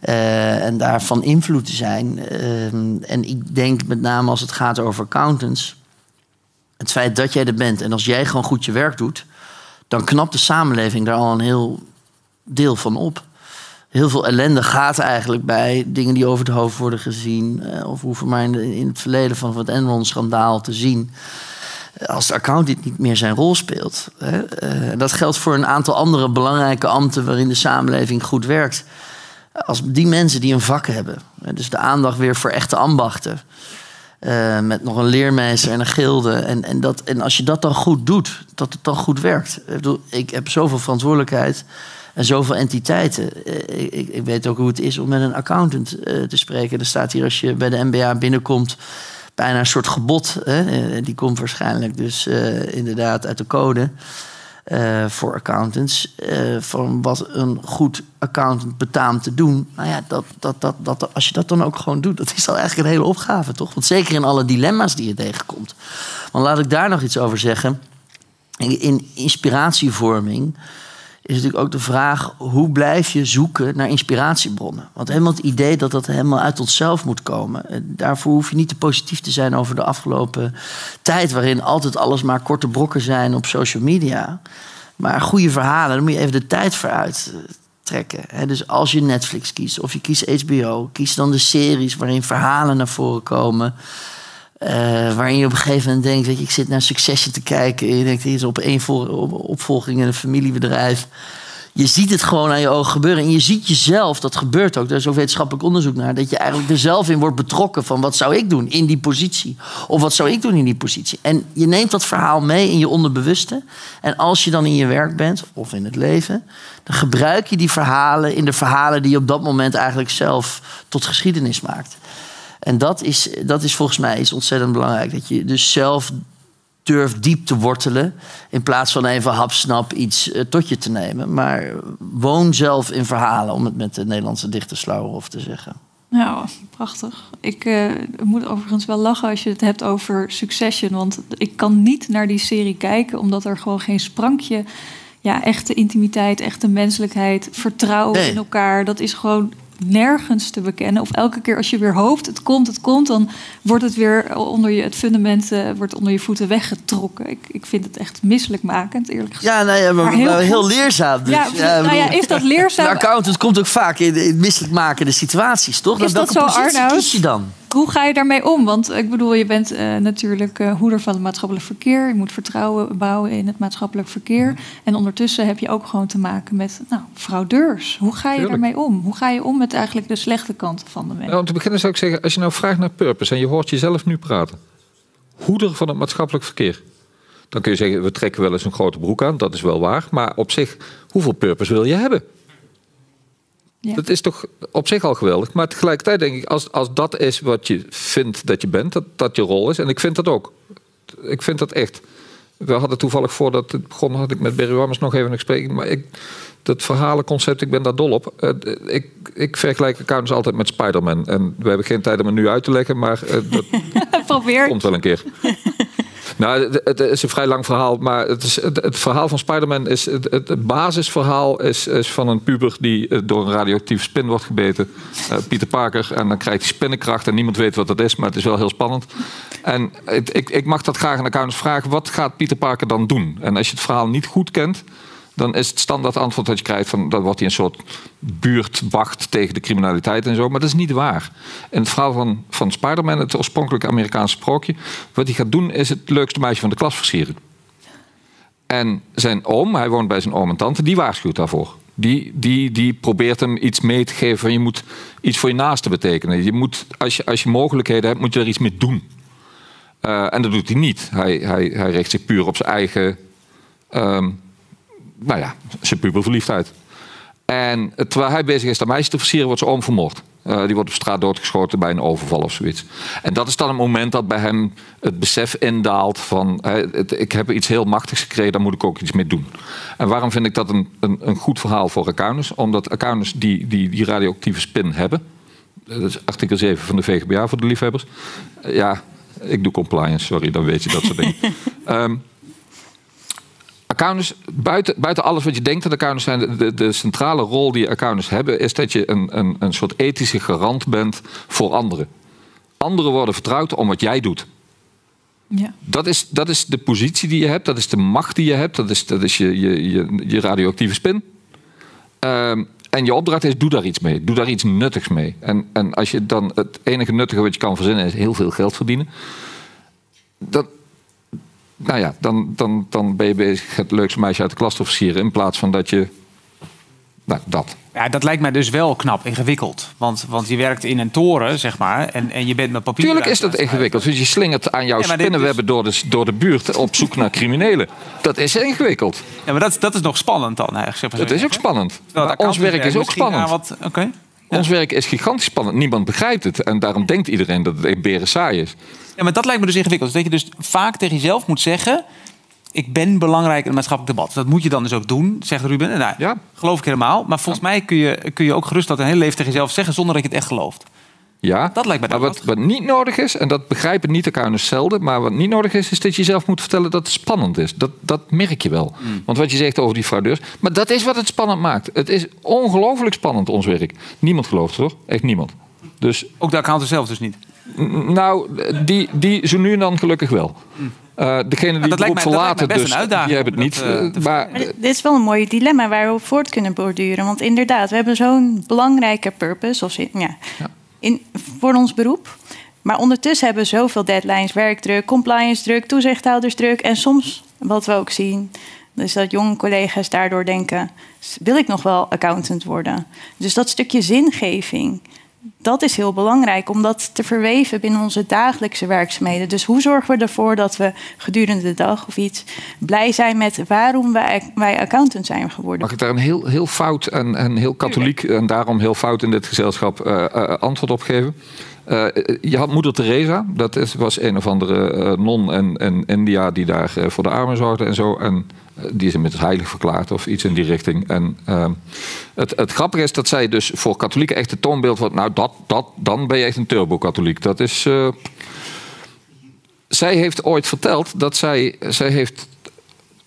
Eh, en daarvan invloed te zijn. Ehm, en ik denk met name als het gaat over accountants. Het feit dat jij er bent en als jij gewoon goed je werk doet, dan knapt de samenleving daar al een heel deel van op. Heel veel ellende gaat eigenlijk bij dingen die over het hoofd worden gezien. eh, of hoeven maar in, in het verleden van het Enron-schandaal te zien. Eh, Als de accountant niet meer zijn rol speelt. Hè. Eh, dat geldt voor een aantal andere belangrijke ambten waarin de samenleving goed werkt als die mensen die een vak hebben, dus de aandacht weer voor echte ambachten, eh, met nog een leermeester en een gilde, en, en, dat, en als je dat dan goed doet, dat het dan goed werkt. Ik, bedoel, ik heb zoveel verantwoordelijkheid en zoveel entiteiten. Eh, Ik, ik, weet ook hoe het is om met een accountant eh, te spreken. Er staat hier als je bij de MBA binnenkomt. Bijna een soort gebod. Hè? Die komt waarschijnlijk dus inderdaad uit de code. Eh, voor accountants. eh, van wat een goed accountant betaamt te doen. Nou ja, dat, dat, dat, dat, als je dat dan ook gewoon doet, dat is dan eigenlijk een hele opgave, toch? Want zeker in alle dilemma's die je tegenkomt. Want laat ik daar nog iets over zeggen. In inspiratievorming is natuurlijk ook de vraag... hoe blijf je zoeken naar inspiratiebronnen? Want helemaal het idee dat dat helemaal uit onszelf moet komen... eh, daarvoor hoef je niet te positief te zijn over de afgelopen tijd... waarin altijd alles maar korte brokken zijn op social media. Maar goede verhalen, daar moet je even de tijd voor uittrekken. Dus als je Netflix kiest of je kiest HBO... kies dan de series waarin verhalen naar voren komen... Eh, waarin je op een gegeven moment denkt, weet je, ik zit naar Succession te kijken. En je denkt, hier is op één vol- op- opvolging in een familiebedrijf. Je ziet het gewoon aan je ogen gebeuren. En je ziet jezelf, dat gebeurt ook. Daar is ook wetenschappelijk onderzoek naar. Dat je eigenlijk er zelf in wordt betrokken van wat zou ik doen in die positie. Of wat zou ik doen in die positie. En je neemt dat verhaal mee in je onderbewuste. En als je dan in je werk bent, of in het leven... dan gebruik je die verhalen in de verhalen die je op dat moment eigenlijk zelf tot geschiedenis maakt. En dat is, dat is volgens mij is ontzettend belangrijk. Dat je dus zelf durft diep te wortelen. In plaats van even hapsnap iets eh, tot je te nemen. Maar woon zelf in verhalen, om het met de Nederlandse dichter Slauwerhof te zeggen. Nou, prachtig. Ik eh, moet overigens wel lachen als je het hebt over Succession. Want ik kan niet naar die serie kijken, omdat er gewoon geen sprankje... Ja, echte intimiteit, echte menselijkheid, vertrouwen Nee. in elkaar. Dat is gewoon nergens te bekennen. Of elke keer als je weer hoopt, het komt, het komt... dan wordt het weer onder je, het fundament eh, wordt onder je voeten weggetrokken. Ik, ik vind het echt misselijkmakend, eerlijk gezegd. Ja, nou ja, maar, Maar heel leerzaam. Dus, Ja, ik nou ja, is dat leerzaam? Een accountant komt ook vaak in, in misselijkmakende situaties, toch? Is dat welke zo, Arnoud? kies je dan? Hoe ga je daarmee om? Want ik bedoel, je bent eh, natuurlijk eh, hoeder van het maatschappelijk verkeer. Je moet vertrouwen bouwen in het maatschappelijk verkeer. En ondertussen heb je ook gewoon te maken met nou, fraudeurs. Hoe ga je Tuurlijk. daarmee om? Hoe ga je om met eigenlijk de slechte kanten van de mens? Nou, om te beginnen zou ik zeggen, als je nou vraagt naar purpose en je hoort jezelf nu praten, hoeder van het maatschappelijk verkeer, dan kun je zeggen, we trekken wel eens een grote broek aan, dat is wel waar, maar op zich, hoeveel purpose wil je hebben? Ja. Dat is toch op zich al geweldig, maar tegelijkertijd denk ik, als, als dat is wat je vindt dat je bent, dat dat je rol is, en ik vind dat ook. Ik vind dat echt. We hadden toevallig voordat het begon, had ik met Barry Wammers nog even een gesprek. Maar ik, dat verhalenconcept, ik ben daar dol op. Eh, ik, ik vergelijk accountants altijd met Spider-Man. En we hebben geen tijd om het nu uit te leggen, maar eh, dat Probeer. komt wel een keer. Nou, het, is een vrij lang verhaal, maar het, is, het, verhaal van Spider-Man is... Het, basisverhaal is, is van een puber die eh, door een radioactieve spin wordt gebeten. Eh, Pieter Parker. En dan krijgt hij spinnenkracht en niemand weet wat dat is, maar het is wel heel spannend. En ik, ik mag dat graag aan accountants vragen. Wat gaat Pieter Parker dan doen? En als je het verhaal niet goed kent... Dan is het standaard antwoord dat je krijgt van dan wordt hij een soort buurtwacht tegen de criminaliteit en zo. Maar dat is niet waar. In het verhaal van, van Spider-Man, het oorspronkelijke Amerikaanse sprookje, wat hij gaat doen is het leukste meisje van de klas versieren. En zijn oom, hij woont bij zijn oom en tante, die waarschuwt daarvoor. Die, die, die probeert hem iets mee te geven van je moet iets voor je naaste betekenen. Je moet, als, je, als je mogelijkheden hebt, moet je er iets mee doen. Eh, en dat doet hij niet. Hij, hij, hij richt zich puur op zijn eigen, ehm, nou ja, zijn puberverliefdheid. En terwijl hij bezig is dat meisje te versieren, wordt zijn oom vermoord. Eh, die wordt op straat doodgeschoten bij een overval of zoiets. En dat is dan een moment dat bij hem het besef indaalt van... het- ik heb iets heel machtigs gekregen, daar moet ik ook iets mee doen. En waarom vind ik dat een, een, een goed verhaal voor accountants? Omdat accountants die, die, die radioactieve spin hebben... Dat is artikel 7 van de VGBA voor de liefhebbers. Eh, Ja, ik doe compliance, sorry, dan weet je dat soort dingen. Ehm, accountants, buiten, buiten alles wat je denkt dat accountants zijn, de, de, centrale rol die accountants hebben, is dat je een, een, een soort ethische garant bent voor anderen. Anderen worden vertrouwd om wat jij doet. Ja. Dat is, dat is de positie die je hebt, dat is de macht die je hebt, dat is, dat is je, je, je, je radioactieve spin. Ehm, en je opdracht is, doe daar iets mee. Doe daar iets nuttigs mee. En, en als je dan het enige nuttige wat je kan verzinnen is heel veel geld verdienen. Dan, nou ja, dan, dan, dan ben je bezig het leukste meisje uit de klas te versieren. In plaats van dat je. Nou, dat. Ja, dat lijkt mij dus wel knap ingewikkeld. Want, want je werkt in een toren, zeg maar, en, en je bent met papier. Tuurlijk is dat ingewikkeld. Dus je slingert aan jouw Ja, spinnenwebben door de, door de buurt op zoek naar criminelen. Dat is ingewikkeld. Ja, maar dat, dat is nog spannend dan eigenlijk. Zeg maar Het zo is ook spannend. Ons werk is ook spannend. wat- Oké. Ons werk is gigantisch spannend. Niemand begrijpt het. En daarom denkt iedereen dat het een beren saai is. Ja, maar dat lijkt me dus ingewikkeld. Dat je dus vaak tegen jezelf moet zeggen... ik ben belangrijk in het maatschappelijk debat. Dat moet je dan dus ook doen, zegt Ruben. En nou, Ja. geloof ik helemaal. Maar volgens mij kun je, kun je ook gerust dat een hele leven tegen jezelf zeggen... zonder dat je het echt gelooft. Ja, Dat lijkt mij maar wat, wat niet nodig is, en dat begrijpen niet elkaar zelden, maar wat niet nodig is, is dat je jezelf moet vertellen dat het spannend is. Dat, dat merk je wel. Mm. Want wat je zegt over die fraudeurs, maar dat is wat het spannend maakt. Het is ongelooflijk spannend, ons werk. Niemand gelooft het, hoor. Echt niemand. Dus, Ook de accountant zelf dus niet. Nou, die, die zo nu en dan gelukkig wel. Eh degene die Mm. dat het dat verlaten, dus die hebben het niet. dat, eh, eh, maar Maar dit is wel een mooi dilemma waar we op voort kunnen borduren. Want inderdaad, we hebben zo'n belangrijke purpose of, ja, in, voor ons beroep. Maar ondertussen hebben we zoveel deadlines, werkdruk, compliance druk, toezichthoudersdruk. En soms, wat we ook zien, is dat jonge collega's daardoor denken... wil ik nog wel accountant worden? Dus dat stukje zingeving, dat is heel belangrijk om dat te verweven binnen onze dagelijkse werkzaamheden. Dus hoe zorgen we ervoor dat we gedurende de dag of iets blij zijn met waarom wij, wij accountant zijn geworden? Mag ik daar een heel, heel fout en, en heel katholiek en daarom heel fout in dit gezelschap eh, eh, antwoord op geven? Eh, je had moeder Teresa, dat is, was een of andere non in, in India die daar voor de armen zorgde en zo. En die is inmiddels heilig verklaard of iets in die richting. En ehm, het, het grappige is dat zij dus voor katholieken echt het toonbeeld wordt. Nou, dat, dat, dan ben je echt een turbo-katholiek. Dat is. eh, zij heeft ooit verteld dat zij, zij heeft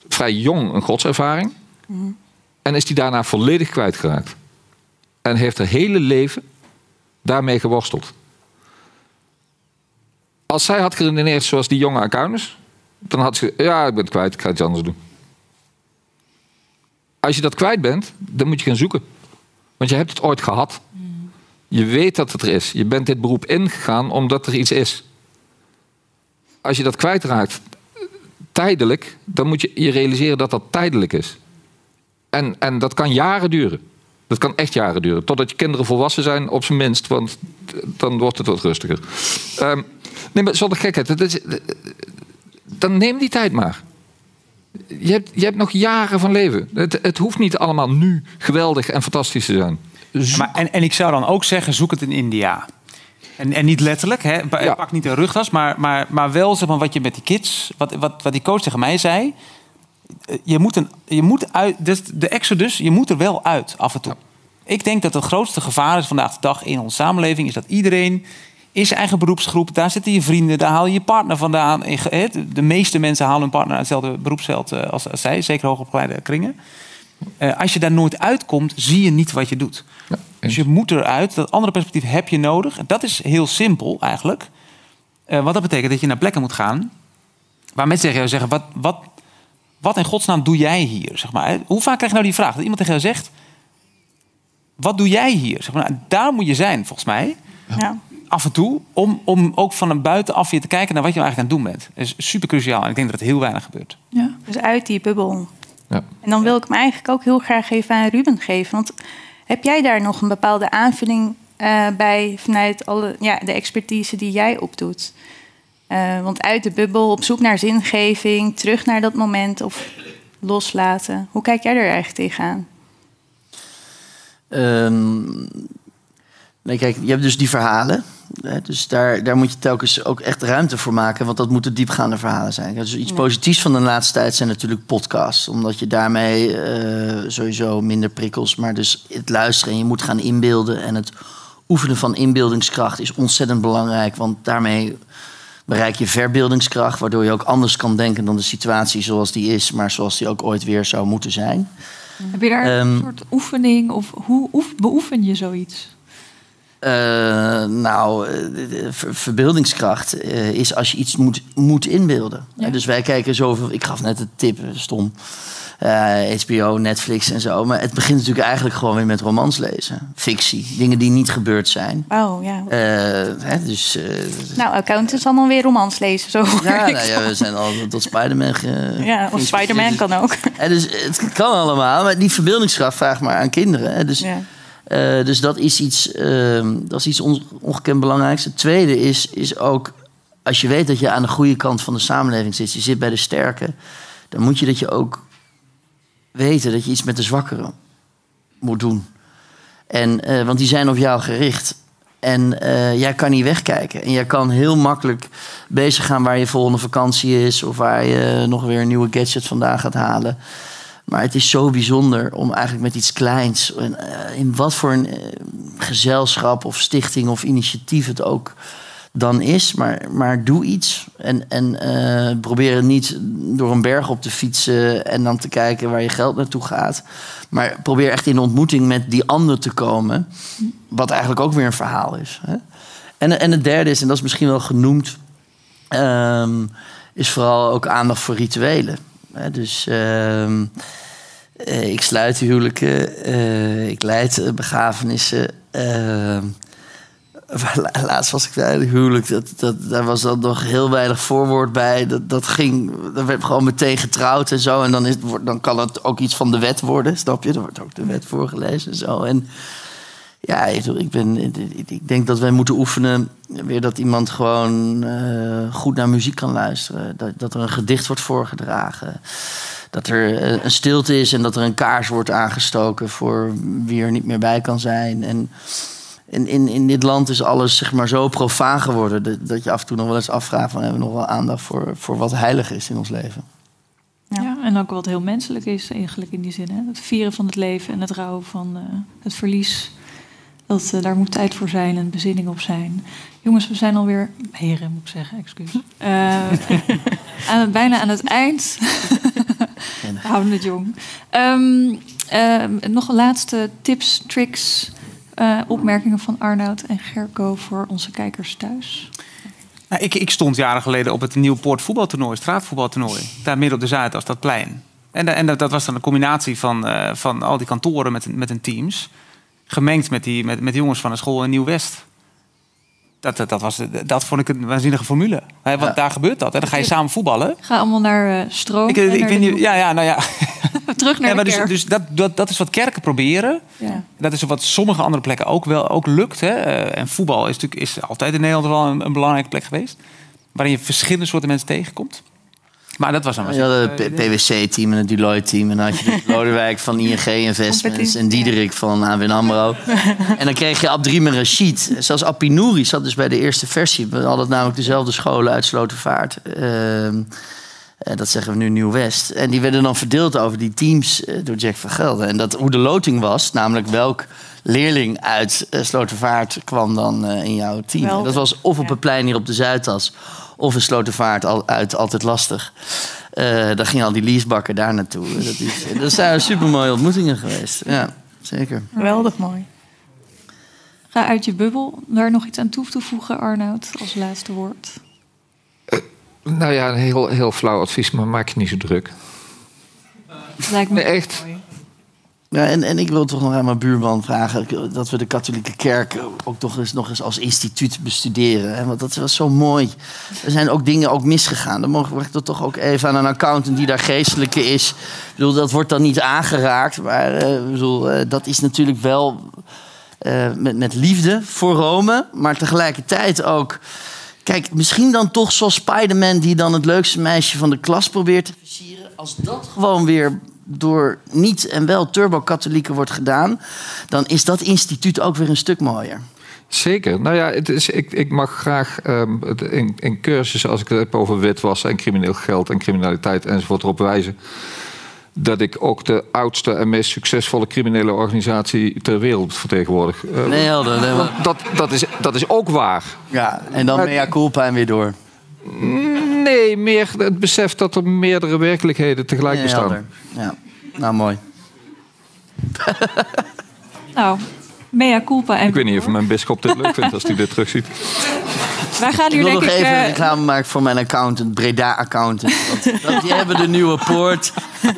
vrij jong een godservaring. En is die daarna volledig kwijtgeraakt. En heeft haar hele leven daarmee geworsteld. Als zij had geredeneerd zoals die jonge accountants, dan had ze ja, ik ben het kwijt, ik ga iets anders doen. Als je dat kwijt bent, dan moet je gaan zoeken. Want je hebt het ooit gehad. Je weet dat het er is. Je bent dit beroep ingegaan omdat er iets is. Als je dat kwijtraakt, tijdelijk, dan moet je je realiseren dat dat tijdelijk is. En, en dat kan jaren duren. Dat kan echt jaren duren. Totdat je kinderen volwassen zijn, op zijn minst. Want dan wordt het wat rustiger. Ehm, nee, maar zonder gekheid. Is, dan neem die tijd maar. Je hebt, je hebt nog jaren van leven. Het, het hoeft niet allemaal nu geweldig en fantastisch te zijn. Maar, en, en ik zou dan ook zeggen, zoek het in India. En, en niet letterlijk, hè? Pa- Ja. pak niet een rugtas, maar, maar, maar wel zeg maar, wat je met die kids, wat, wat, wat die coach tegen mij zei. eh, Je moet, een, je moet uit, dus de exodus, je moet er wel uit af en toe. Ik denk dat het grootste gevaar is vandaag de dag in onze samenleving, is dat iedereen in zijn eigen beroepsgroep, daar zitten je vrienden, daar haal je je partner vandaan. In ge- hè, De meeste mensen halen hun partner uit hetzelfde beroepsveld eh, als, als zij, zeker hoogopgeleide kringen. Eh, als je daar nooit uitkomt, zie je niet wat je doet. Ja, Dus je moet eruit. Dat andere perspectief heb je nodig. En dat is heel simpel eigenlijk. Eh, wat dat betekent dat je naar plekken moet gaan... waar mensen tegen jou zeggen... wat, wat, wat in godsnaam doe jij hier? Zeg maar. Hoe vaak krijg je nou die vraag? Dat iemand tegen jou zegt... wat doe jij hier? Zeg maar, nou, daar moet je zijn, volgens mij. Ja. Af en toe. Om, om ook van een buitenaf je te kijken... naar wat je nou eigenlijk aan het doen bent. Dat is super cruciaal. En ik denk dat het heel weinig gebeurt. Ja. Dus uit die bubbel. Ja. En dan wil ik hem eigenlijk ook heel graag even aan Ruben geven. Want heb jij daar nog een bepaalde aanvulling eh, bij vanuit alle, ja, de expertise die jij opdoet? Eh, want uit de bubbel, op zoek naar zingeving, terug naar dat moment of loslaten. Hoe kijk jij er eigenlijk tegenaan? Ehm, nee, kijk, je hebt dus die verhalen. Hè, dus daar, daar moet je telkens ook echt ruimte voor maken. Want dat moeten diepgaande verhalen zijn. Dus iets positiefs van de laatste tijd zijn natuurlijk podcasts. Omdat je daarmee eh, sowieso minder prikkels... maar dus het luisteren en je moet gaan inbeelden. En het oefenen van inbeeldingskracht is ontzettend belangrijk. Want daarmee bereik je verbeeldingskracht... waardoor je ook anders kan denken dan de situatie zoals die is... maar zoals die ook ooit weer zou moeten zijn. Heb je daar Ehm, een soort oefening of hoe oef- beoefen je zoiets? Eh, nou, eh, de- de ver- verbeeldingskracht eh, is als je iets moet, moet inbeelden. Ja. Dus wij kijken zoveel. Ik gaf net het tip, stom. HBO, Netflix en zo. Maar het begint natuurlijk eigenlijk gewoon weer met romans lezen. Fictie, dingen die niet gebeurd zijn. Wauw, ja. Hè, dus. Nou, accountants dan weer romans lezen, zo ja, nou ja, we zijn al tot Spider-Man. Ja, of. Spider-Man kan ook. dus het kan allemaal, maar die verbeeldingskracht vraag maar aan kinderen. Hè. Dus Ja. Eh, dus dat is iets, ehm, dat is iets on- ongekend belangrijks. Het tweede is, is ook, als je weet dat je aan de goede kant van de samenleving zit, je zit bij de sterken, dan moet je dat je ook weten dat je iets met de zwakkeren moet doen. En, eh, want die zijn op jou gericht. En eh, jij kan niet wegkijken. En jij kan heel makkelijk bezig gaan waar je volgende vakantie is. Of waar je nog weer een nieuwe gadget vandaan gaat halen. Maar het is zo bijzonder om eigenlijk met iets kleins, in, eh, in wat voor een eh, gezelschap of stichting of initiatief het ook dan is. Maar, maar doe iets. En, en eh, probeer het niet door een berg op te fietsen en dan te kijken waar je geld naartoe gaat. Maar probeer echt in ontmoeting met die ander te komen. Wat eigenlijk ook weer een verhaal is. Hè? En, en het derde is, en dat is misschien wel genoemd, ehm, is vooral ook aandacht voor rituelen. Dus ehm, eh, ik sluit huwelijken, eh, ik leid eh, begrafenissen. ehm, Laatst was ik bij een huwelijk. Dat, dat, daar was dan nog heel weinig voorwoord bij. Dat, dat ging. Dan werd gewoon meteen getrouwd en zo. En dan, is, dan kan het ook iets van de wet worden. Snap je? Dan wordt ook de wet voorgelezen en zo. En ja, ik, ik ben, ik- denk dat wij moeten oefenen. Weer dat iemand gewoon eh, goed naar muziek kan luisteren. Dat, dat er een gedicht wordt voorgedragen. Dat er eh, een stilte is en dat er een kaars wordt aangestoken voor wie er niet meer bij kan zijn. En in, in, in dit land is alles zeg maar, zo profaan geworden dat, dat je af en toe nog wel eens afvraagt: van, hebben we nog wel aandacht voor, voor wat heilig is in ons leven? Ja. Ja. en ook wat heel menselijk is eigenlijk in die zin. Hè? Het vieren van het leven en het rouwen van eh, het verlies. Dat, daar moet tijd voor zijn en bezinning op zijn. Jongens, we zijn alweer... Heren, moet ik zeggen, excuus. Eh, aan bijna aan het eind. we houden het jong. Ehm, ehm, nog een laatste tips, tricks, eh, opmerkingen van Arnoud en Gerco voor onze kijkers thuis. Nou, ik, ik stond jaren geleden op het Nieuwpoort voetbaltoernooi, straatvoetbaltoernooi. Daar midden op de Zuidas, dat plein. En, en dat, dat was dan een combinatie van, eh, van al die kantoren met, met hun teams. Gemengd met, die, met, met jongens van de school in Nieuw-West. Dat, dat, dat, was, dat vond ik een waanzinnige formule. Hè, want Ja. daar gebeurt dat. En dan ga je samen voetballen. Ga allemaal naar eh, stroom. Ik, ik weet niet, ja, ja, nou ja. Terug naar ja maar de dus, kerk. dus dat, dat, dat is wat kerken proberen. ja. Dat is wat sommige andere plekken ook wel ook lukt. Hè? Eh, En voetbal is natuurlijk is altijd in Nederland wel een, een belangrijke plek geweest. Waarin je verschillende soorten mensen tegenkomt. Maar dat was dan Je had het PwC-team en het Deloitte-team. En dan had je dus Lodewijk van ING Investments en Diederik van ABN AMRO. en dan kreeg je Abdrim en Rashid. Zelfs Appie Nouri zat dus bij de eerste versie. We hadden namelijk dezelfde scholen uit Slotervaart. Ehm, eh, dat zeggen we nu Nieuw-West. En die werden dan verdeeld over die teams eh, door Jack van Gelder. En dat, hoe de loting was, namelijk welk leerling uit uh, Slotervaart kwam dan eh, in jouw team. Dat was of op het plein hier op de Zuidas... of in Slotervaart al, uit Altijd Lastig. Eh dan gingen al die leasebakken daar naartoe. Dat, is, dat zijn super mooie ontmoetingen geweest. Ja, zeker. Geweldig mooi. Ga uit je bubbel. Daar nog iets aan toe te voegen, Arnoud, als laatste woord. Nou ja, een heel, heel flauw advies, maar maak je niet zo druk. Lijkt me Nee, echt. mooi. Ja, en, en ik wil toch nog aan mijn buurman vragen dat we de katholieke kerk ook toch nog eens als instituut bestuderen. Hè? Want dat was zo mooi. Er zijn ook dingen ook misgegaan. Dan mogen we dat toch ook even aan een accountant die daar geestelijke is. Ik bedoel, dat wordt dan niet aangeraakt. Maar eh, ik bedoel, eh, dat is natuurlijk wel eh, met, met liefde voor Rome. Maar tegelijkertijd ook. Kijk, misschien dan toch zoals Spider-Man die dan het leukste meisje van de klas probeert te versieren. Als dat gewoon weer door niet en wel turbo-katholieken wordt gedaan, dan is dat instituut ook weer een stuk mooier. Zeker. Nou ja, het is, ik, ik mag graag ehm, in, in cursussen, als ik het heb over witwassen en crimineel geld en criminaliteit enzovoort, erop wijzen dat ik ook de oudste en meest succesvolle criminele organisatie ter wereld vertegenwoordig. Eh, Nee, helder. nee, maar- dat, dat, is, dat is ook waar. ja, en dan mea culpa en weer door. Nee, meer het besef dat er meerdere werkelijkheden tegelijk Nee, bestaan. helder. Ja, nou mooi. Nou, mea culpa. En Ik weet niet of mijn bischop dit leuk vindt als hij dit terugziet. Wij gaan Ik hier wil denk nog ik... even eh, reclame maken voor mijn accountant, Breda Accountant. Want dat- die hebben de nieuwe poort.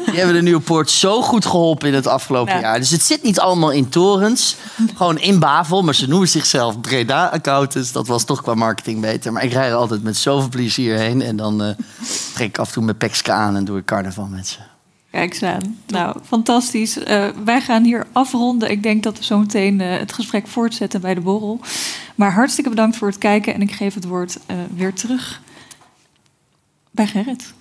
Die hebben de nieuwe poort zo goed geholpen in het afgelopen Ja. jaar. Dus het zit niet allemaal in torens. Gewoon in Bavel. Maar ze noemen zichzelf Breda Accountants. Dat was toch qua marketing beter. Maar ik rij er altijd met zoveel plezier heen. En dan eh trek ik af en toe mijn pekska aan en doe ik carnaval met ze. Kijk eens aan. Nou, fantastisch. Eh, wij gaan hier afronden. Ik denk dat we zo meteen eh, het gesprek voortzetten bij de borrel. Maar hartstikke bedankt voor het kijken. En ik geef het woord eh, weer terug bij Gerrit.